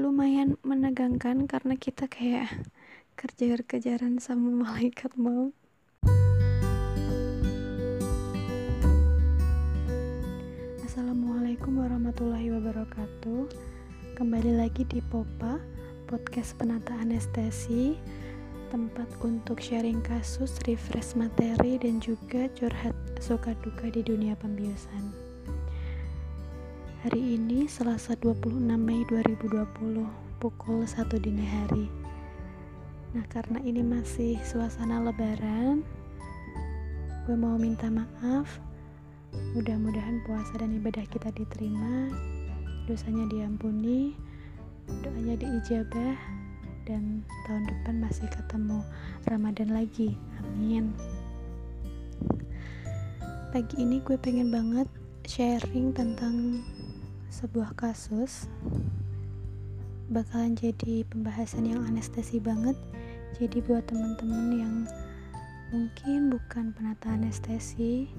lumayan menegangkan karena kita kayak kejar-kejaran sama malaikat maut. Assalamualaikum warahmatullahi wabarakatuh. Kembali lagi di Popa Podcast penata anestesi Tempat untuk sharing kasus, refresh materi Dan juga curhat suka duka di dunia pembiusan Hari ini Selasa 26 Mei 2020 Pukul 1 dini hari. Nah karena ini masih suasana lebaran Gue mau minta maaf. Mudah-mudahan puasa dan ibadah kita diterima Dosanya diampuni Doanya diijabah Dan tahun depan masih ketemu Ramadan lagi. Amin. Pagi ini gue pengen banget sharing tentang sebuah kasus bakalan jadi pembahasan yang anestesi banget. Jadi buat teman-teman yang mungkin bukan penata anestesi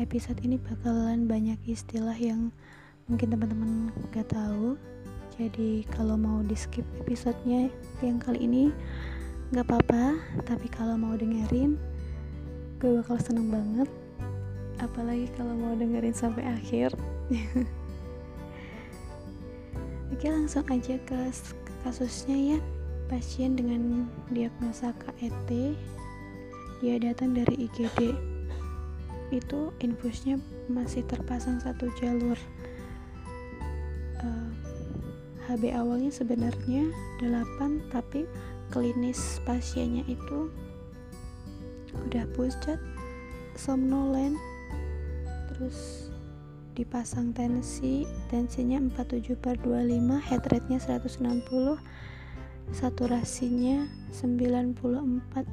episode ini bakalan banyak istilah yang mungkin teman-teman gak tahu. Jadi kalau mau di skip episodenya yang kali ini gak apa-apa. Tapi kalau mau dengerin gue bakal seneng banget. Apalagi kalau mau dengerin sampai akhir Oke langsung aja ke kasusnya ya. Pasien dengan diagnosa KET Dia datang dari IGD Itu infusnya masih terpasang satu jalur. Uh, eh, HB awalnya sebenarnya 8 Tapi klinis pasiennya itu Udah pucat Somnolen Terus dipasang tensi tensinya 47 per 25 heart rate nya 160 saturasinya 94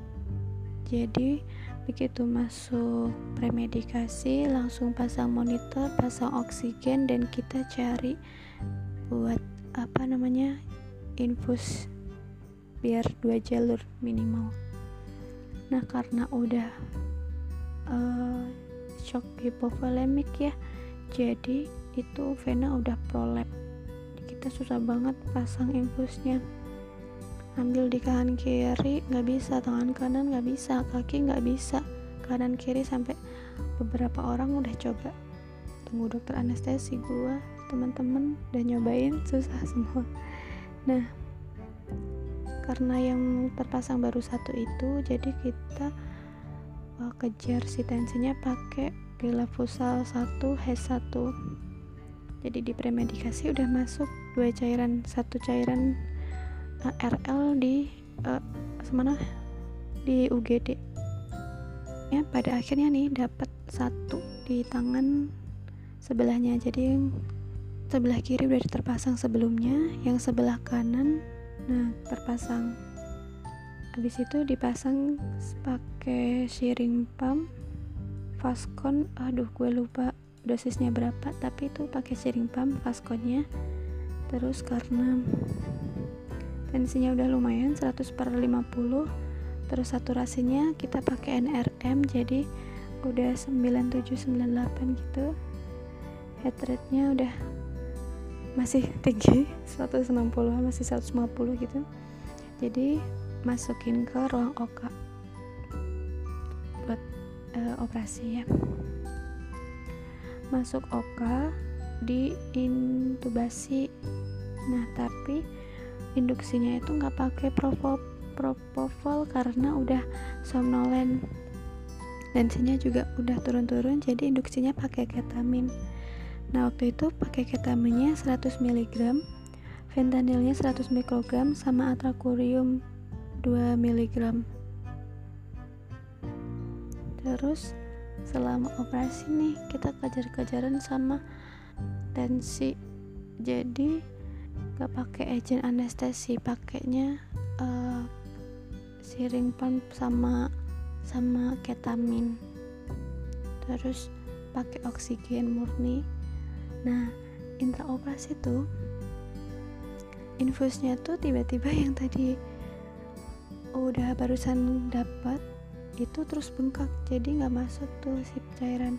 jadi begitu masuk premedikasi langsung pasang monitor pasang oksigen dan kita cari buat apa namanya infus biar dua jalur minimal. Nah karena udah uh, shock hipovolemik ya jadi itu vena udah prolap kita susah banget pasang infusnya ambil di kanan kiri nggak bisa. Tangan kanan nggak bisa kaki nggak bisa. Kanan kiri sampai beberapa orang udah coba. Tunggu dokter anestesi gua teman-teman udah nyobain susah semua. Nah karena yang terpasang baru satu itu jadi kita uh, kejar si tensinya pakai Gilafusal 1 H1 jadi di premedikasi udah masuk dua cairan satu cairan uh, eh, RL di uh, semana di UGD ya pada akhirnya nih dapat satu di tangan sebelahnya. Jadi sebelah kiri udah terpasang sebelumnya yang sebelah kanan nah terpasang. Habis itu dipasang pakai sharing pump Fastcon aduh gue lupa dosisnya berapa tapi itu pakai sharing pump Fastconnya terus karena tensinya udah lumayan 100 per 50 terus saturasinya kita pakai NRM jadi udah 9798 gitu. Heart rate nya udah masih tinggi 160 masih 150 gitu. Jadi masukin ke ruang OK buat uh, operasi ya. Masuk oka di intubasi. Nah tapi induksinya itu nggak pakai propofol karena udah somnolen. Tensinya juga udah turun-turun jadi induksinya pakai ketamin. Nah waktu itu pakai ketaminnya 100 mg fentanilnya 100 mikrogram sama atrakurium 2 mg terus selama operasi nih kita kejar-kejaran sama tensi. Jadi gak pakai agent anestesi pakainya uh, siring pump sama sama ketamin. Terus pakai oksigen murni. Nah intraoperasi tuh infusnya tuh tiba-tiba yang tadi udah barusan dapat itu terus bengkak jadi nggak masuk tuh si cairan.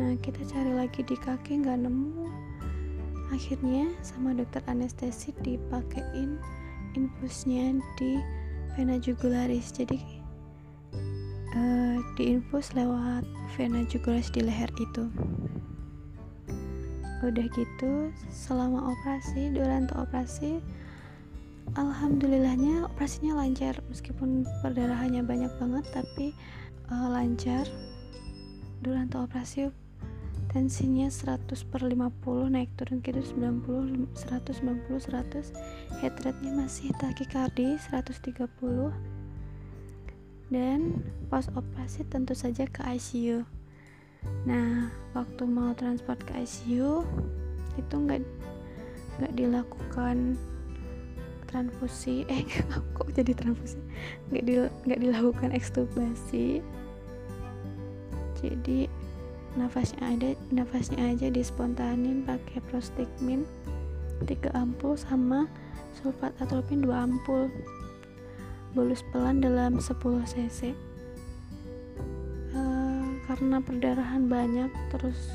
Nah kita cari lagi di kaki nggak nemu. Akhirnya sama dokter anestesi dipakein infusnya di vena jugularis jadi uh, diinfus lewat vena jugularis di leher itu. Udah gitu selama operasi durante operasi alhamdulillahnya operasinya lancar meskipun perdarahannya banyak banget tapi uh, lancar. Durante operasi tensinya 100 per 50 naik turun gitu 90 190 100 heart rate nya masih takikardi 130 dan pas operasi tentu saja ke ICU nah waktu mau transport ke ICU itu nggak nggak dilakukan transfusi. Eh kok jadi transfusi? Nggak di, nggak dilakukan ekstubasi. Jadi nafasnya ada nafasnya aja dispontanin pakai prostigmin 3 ampul sama sulfat atropin 2 ampul bolus pelan dalam 10 cc. Uh, karena perdarahan banyak terus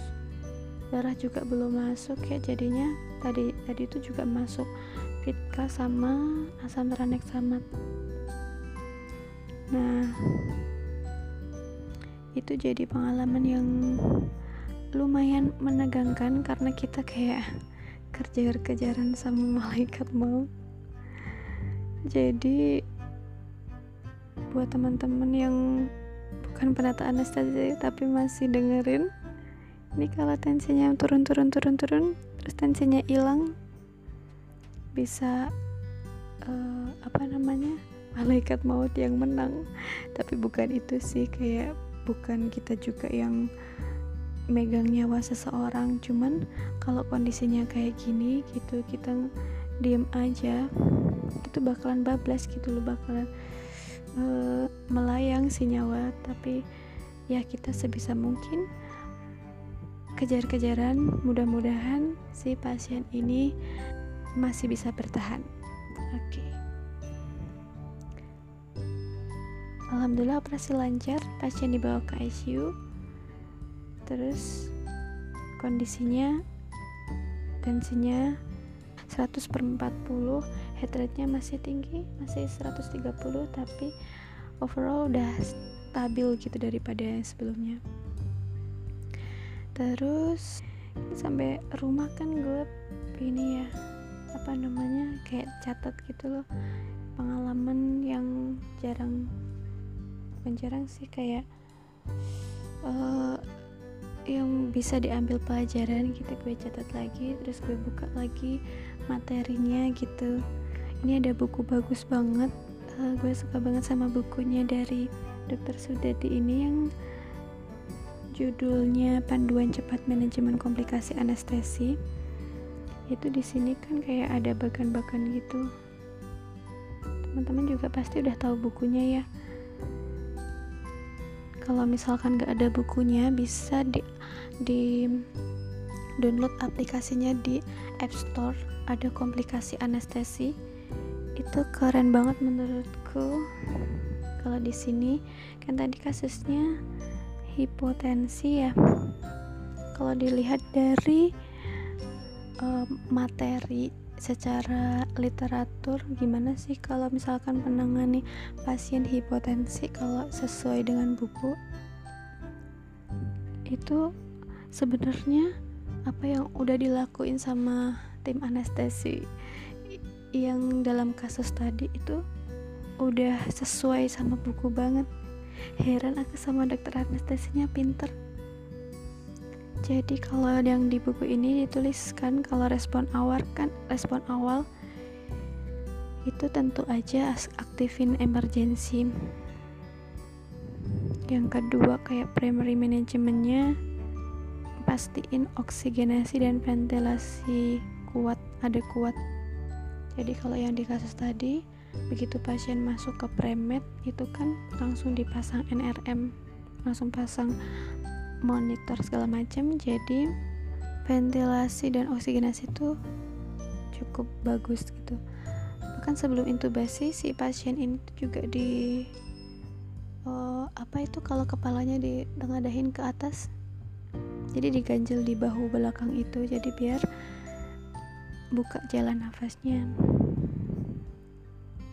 darah juga belum masuk ya. Jadinya tadi tadi itu juga masuk fitka sama asam tranexamat nah itu jadi pengalaman yang lumayan menegangkan karena kita kayak kejar-kejaran sama malaikat mau jadi buat teman-teman yang bukan penata anestesi tapi masih dengerin ini kalau tensinya turun turun turun turun terus tensinya hilang bisa uh, apa namanya malaikat maut yang menang. Tapi bukan itu sih kayak bukan kita juga yang megang nyawa seseorang. Cuman kalau kondisinya kayak gini gitu kita diem aja itu bakalan bablas gitu loh bakalan uh, melayang si nyawa. Tapi ya kita sebisa mungkin kejar-kejaran mudah-mudahan si pasien ini masih bisa bertahan oke okay. Alhamdulillah operasi lancar, pasien dibawa ke ICU. Terus kondisinya tensinya 100 per 40 heart rate-nya masih tinggi masih 130 tapi overall udah stabil gitu daripada sebelumnya terus sampai rumah kan gue ini ya apa namanya kayak catat gitu loh. Pengalaman yang jarang bukan jarang sih kayak uh, yang bisa diambil pelajaran gitu gue catat lagi terus gue buka lagi materinya gitu. Ini ada buku bagus banget uh, gue suka banget sama bukunya dari dokter Sudati ini yang judulnya panduan cepat manajemen komplikasi anestesi itu di sini kan kayak ada bagan-bagan gitu. Teman-teman juga pasti udah tahu bukunya ya. Kalau misalkan gak ada bukunya bisa di di download aplikasinya di App Store. Ada komplikasi anestesi. Itu keren banget menurutku. Kalau di sini kan tadi kasusnya hipotensi ya. Kalau dilihat dari uh, materi secara literatur gimana sih kalau misalkan menangani pasien hipotensi kalau sesuai dengan buku? Itu sebenarnya apa yang udah dilakuin sama tim anestesi yang dalam kasus tadi itu udah sesuai sama buku banget? Heran aku sama dokter anestesinya pinter jadi kalau yang di buku ini dituliskan kalau respon awal kan respon awal itu tentu aja aktifin emergency. Yang kedua kayak primary manajemennya pastiin oksigenasi dan ventilasi kuat ada kuat. Jadi kalau yang di kasus tadi begitu pasien masuk ke premed itu kan langsung dipasang NRM langsung pasang monitor segala macam jadi ventilasi dan oksigenasi itu cukup bagus gitu. Bahkan sebelum intubasi si pasien ini juga di uh, apa itu kalau kepalanya di ngadahin ke atas jadi diganjel di bahu belakang itu jadi biar buka jalan nafasnya.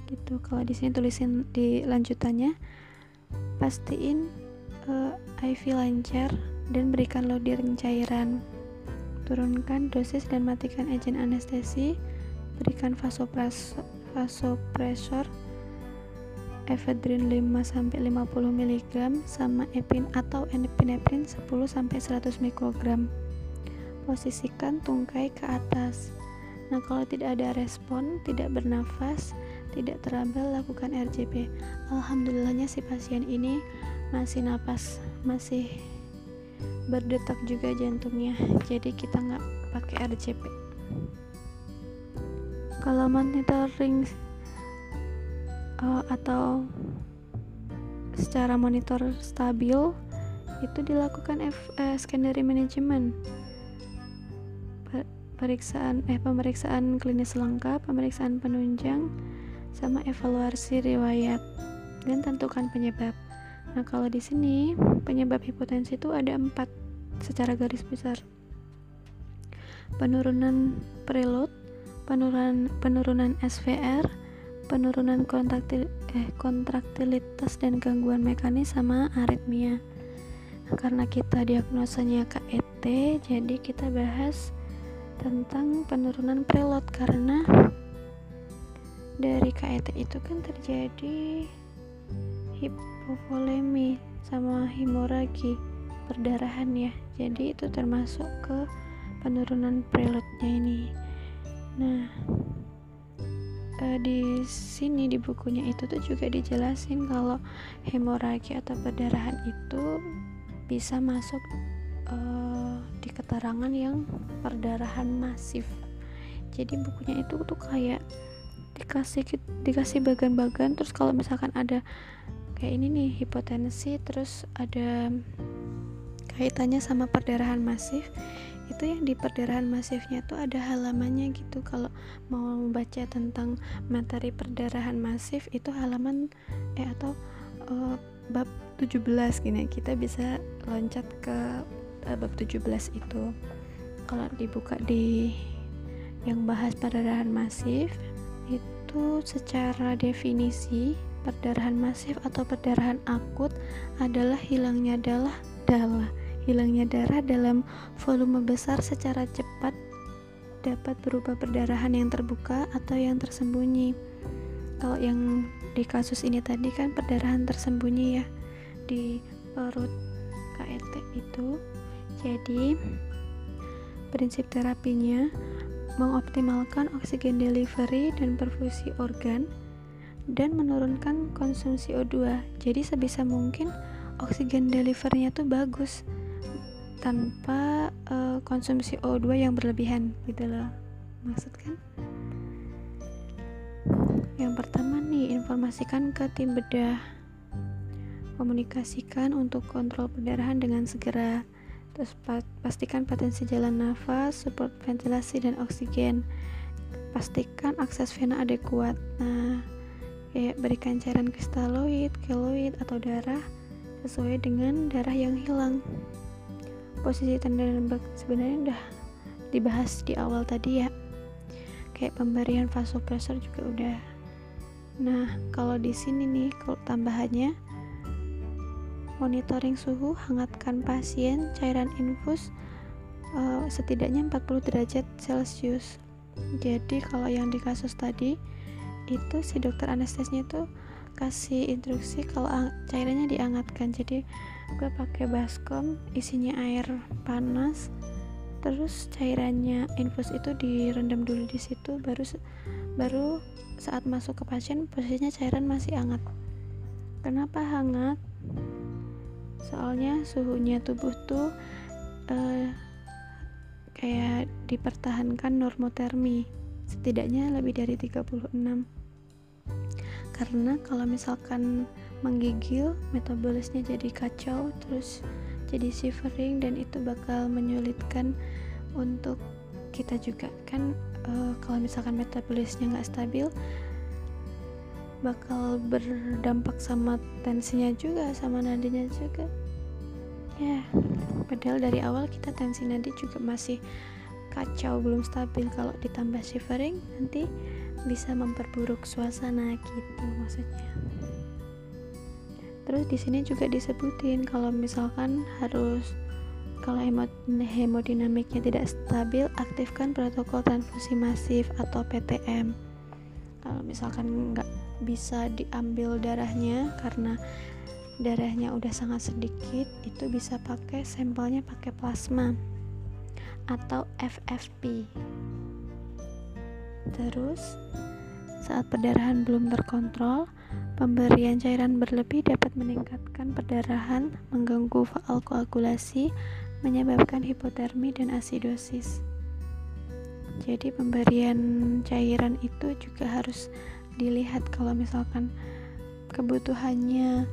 Gitu kalau di sini tulisin di lanjutannya pastiin uh, IV lancar dan berikan loading cairan. Turunkan dosis dan matikan agen anestesi. Berikan vasopresor vasopresor ephedrine 5 sampai 50 mg sama epin atau epinephrine 10 sampai 100 mikrogram. Posisikan tungkai ke atas. Nah kalau tidak ada respon tidak bernafas tidak terabal lakukan RJP alhamdulillahnya si pasien ini masih napas masih berdetak juga jantungnya. Jadi kita nggak pakai RJP kalau monitoring uh, atau secara monitor stabil itu dilakukan F, uh, secondary management. Pemeriksaan eh pemeriksaan klinis lengkap, pemeriksaan penunjang sama evaluasi riwayat dan tentukan penyebab. Nah, kalau di sini penyebab hipotensi itu ada empat secara garis besar. Penurunan preload, penurunan penurunan SVR, penurunan kontraktil, eh, kontraktilitas dan gangguan mekanis sama aritmia. Karena kita diagnosanya KET, jadi kita bahas tentang penurunan preload karena dari KET itu kan terjadi hipovolemi sama hemoragi perdarahan ya jadi itu termasuk ke penurunan preloadnya ini. Nah eh, di sini di bukunya itu tuh juga dijelasin kalau hemoragi atau perdarahan itu bisa masuk uh, di keterangan yang perdarahan masif. Jadi bukunya itu tuh kayak dikasih dikasih bagan-bagan terus kalau misalkan ada kayak ini nih hipotensi terus ada kaitannya sama perdarahan masif. Itu yang di perdarahan masifnya tuh ada halamannya gitu. Kalau mau membaca tentang materi perdarahan masif itu halaman eh atau uh, bab 17 gini. Kita bisa loncat ke uh, bab 17 itu. Kalau dibuka di yang bahas perdarahan masif itu secara definisi perdarahan masif atau perdarahan akut adalah hilangnya darah darah hilangnya darah dalam volume besar secara cepat dapat berupa perdarahan yang terbuka atau yang tersembunyi. Kalau yang di kasus ini tadi kan perdarahan tersembunyi ya di perut KET itu. Jadi prinsip terapinya mengoptimalkan oksigen delivery dan perfusi organ, dan menurunkan konsumsi O2. Jadi sebisa mungkin oksigen deliverynya tuh bagus tanpa uh, konsumsi O2 yang berlebihan gitu loh. Maksud kan? Yang pertama nih, informasikan ke tim bedah. Komunikasikan untuk kontrol perdarahan dengan segera terus pastikan potensi jalan nafas support ventilasi dan oksigen pastikan akses vena adekuat nah kayak berikan cairan kristaloid, keloid atau darah sesuai dengan darah yang hilang. Posisi tanda dan sebenarnya udah dibahas di awal tadi ya. Kayak pemberian vasopresor juga udah. Nah kalau di sini nih kalau tambahannya monitoring suhu, hangatkan pasien, cairan infus uh, setidaknya 40 derajat celcius. Jadi kalau yang di kasus tadi itu si dokter anestesnya itu kasih instruksi kalau cairannya dihangatkan jadi gue pakai baskom isinya air panas terus cairannya infus itu direndam dulu di situ baru baru saat masuk ke pasien posisinya cairan masih hangat. Kenapa hangat? Soalnya suhunya tubuh tuh uh, kayak dipertahankan normotermi setidaknya lebih dari 36 karena kalau misalkan menggigil metabolisnya jadi kacau terus jadi shivering dan itu bakal menyulitkan untuk kita juga. Kan uh, kalau misalkan metabolisnya nggak stabil bakal berdampak sama tensinya juga sama nadinya juga. Ya padahal dari awal kita tensi nadi juga masih kacau belum stabil. Kalau ditambah shivering nanti bisa memperburuk suasana gitu maksudnya. Terus di sini juga disebutin kalau misalkan harus kalau hemodinamiknya tidak stabil aktifkan protokol transfusi masif atau PTM kalau misalkan nggak bisa diambil darahnya karena darahnya udah sangat sedikit itu bisa pakai sampelnya pakai plasma atau FFP terus saat perdarahan belum terkontrol Pemberian cairan berlebih dapat meningkatkan perdarahan, mengganggu faal koagulasi, menyebabkan hipotermi dan asidosis. Jadi pemberian cairan itu juga harus dilihat kalau misalkan kebutuhannya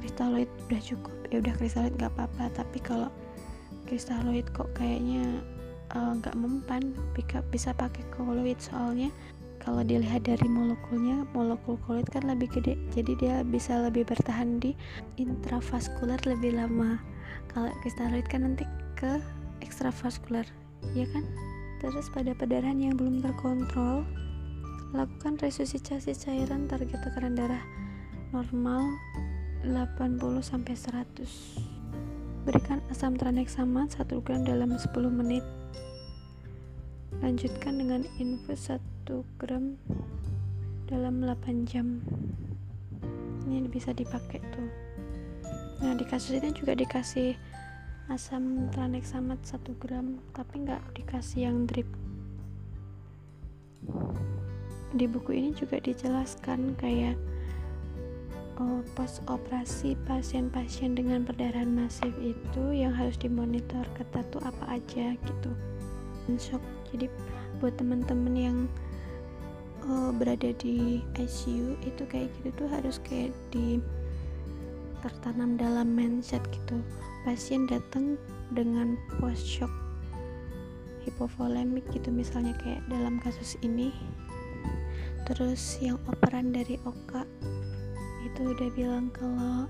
kristaloid udah cukup ya udah kristaloid nggak apa-apa tapi kalau kristaloid kok kayaknya nggak uh, mempan bisa pakai koloid soalnya. Kalau dilihat dari molekulnya molekul kulit kan lebih gede jadi dia bisa lebih bertahan di intravaskular lebih lama. Kalau kristaloid kan nanti ke ekstravaskular ya kan? Terus pada perdarahan yang belum terkontrol lakukan resusitasi cairan target tekanan darah normal 80 sampai 100 berikan asam tranexamat 1 gram dalam 10 menit lanjutkan dengan infus 1 gram dalam 8 jam. Ini bisa dipakai tuh. Nah di kasus ini juga dikasih asam tranexamat 1 gram tapi nggak dikasih yang drip. Di buku ini juga dijelaskan kayak oh, post operasi pasien-pasien dengan perdarahan masif itu yang harus dimonitor ketat tuh apa aja gitu. Shock jadi buat teman-teman yang uh, berada di ICU itu kayak gitu tuh harus kayak di tertanam dalam mindset gitu. Pasien datang dengan post shock hipovolemik gitu misalnya kayak dalam kasus ini. Terus yang operan dari Oka itu udah bilang kalau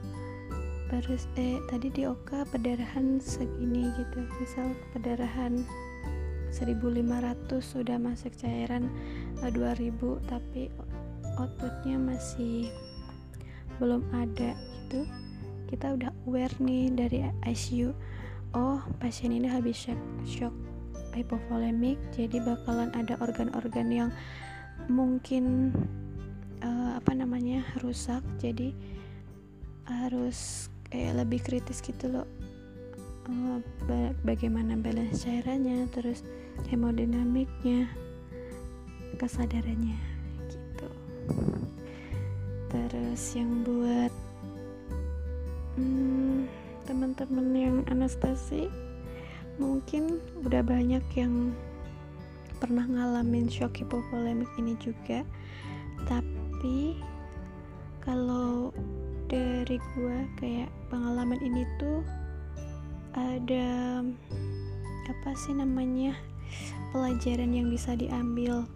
baru eh tadi di Oka perdarahan segini gitu. Misal perdarahan 1500 sudah masuk cairan 2000 eh, tapi outputnya masih belum ada gitu. Kita udah aware nih dari ICU oh pasien ini habis shock, shock hipovolemik jadi bakalan ada organ-organ yang mungkin uh, apa namanya rusak jadi harus kayak lebih kritis gitu loh. Uh, bagaimana balance cairannya terus hemodinamiknya kesadarannya gitu. Terus yang buat hmm, teman-teman yang anestesi mungkin udah banyak yang pernah ngalamin shock hipovolemik ini juga. Tapi kalau dari gua kayak pengalaman ini tuh ada apa sih namanya pelajaran yang bisa diambil.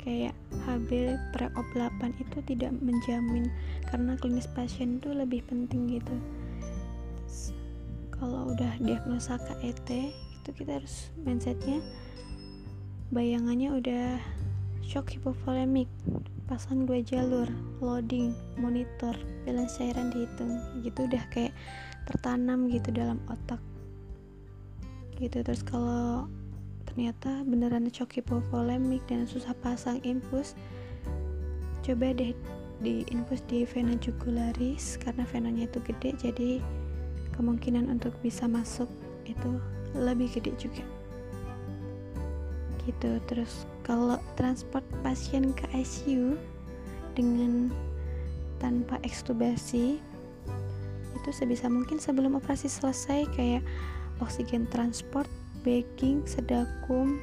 Kayak HB pre-op 8 itu tidak menjamin karena klinis pasien itu lebih penting gitu. Kalau udah diagnosa KET itu kita harus mindsetnya bayangannya udah shock hipovolemik pasang dua jalur loading monitor balance cairan dihitung. Gitu udah kayak tertanam gitu dalam otak. Gitu terus kalau ternyata beneran shock hipovolemik dan susah pasang infus. Coba deh di infus di vena jugularis karena venanya itu gede jadi kemungkinan untuk bisa masuk itu lebih gede juga. Gitu terus kalau transport pasien ke ICU dengan tanpa ekstubasi itu sebisa mungkin sebelum operasi selesai kayak oksigen transport, bagging, sedakum,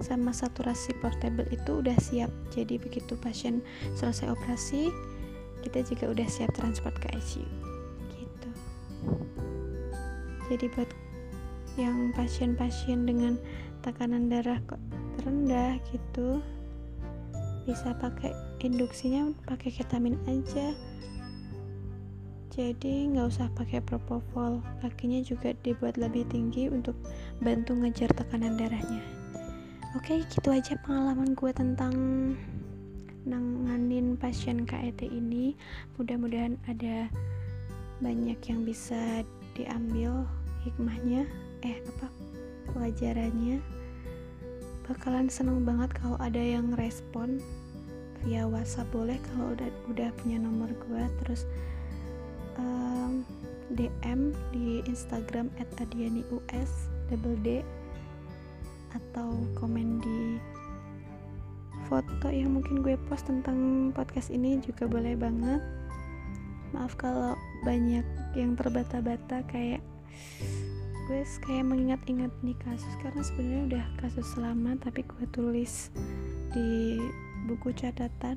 sama saturasi portable itu udah siap. Jadi begitu pasien selesai operasi kita juga udah siap transport ke ICU gitu. Jadi buat yang pasien-pasien dengan tekanan darah kok rendah gitu bisa pakai induksinya pakai ketamin aja. Jadi nggak usah pakai propofol. Kakinya juga dibuat lebih tinggi untuk bantu ngejar tekanan darahnya. Oke gitu aja pengalaman gue tentang nanganin pasien KET ini. Mudah-mudahan ada banyak yang bisa diambil hikmahnya eh apa pelajarannya. Bakalan seneng banget kalau ada yang respon. Via WhatsApp boleh kalau udah udah punya nomor gue. Terus um, DM di Instagram @adianius double D atau komen di foto yang mungkin gue post tentang podcast ini juga boleh banget. Maaf kalau banyak yang terbata-bata kayak gue kayak mengingat-ingat nih kasus karena sebenarnya udah kasus lama tapi gue tulis di buku catatan.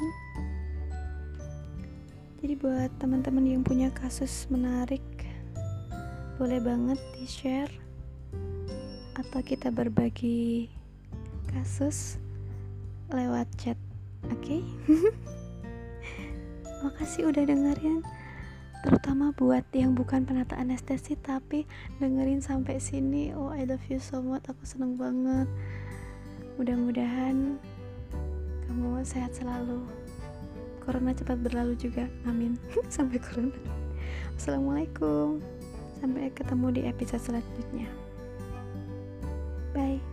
Jadi buat teman-teman yang punya kasus menarik boleh banget di share atau kita berbagi kasus lewat chat oke? Okay? makasih udah dengerin terutama buat yang bukan penata anestesi tapi dengerin sampai sini. Oh I love you so much aku seneng banget. Mudah-mudahan kamu sehat selalu. Corona cepat berlalu juga amin. Sampai corona. Assalamualaikum. Sampai ketemu di episode selanjutnya bye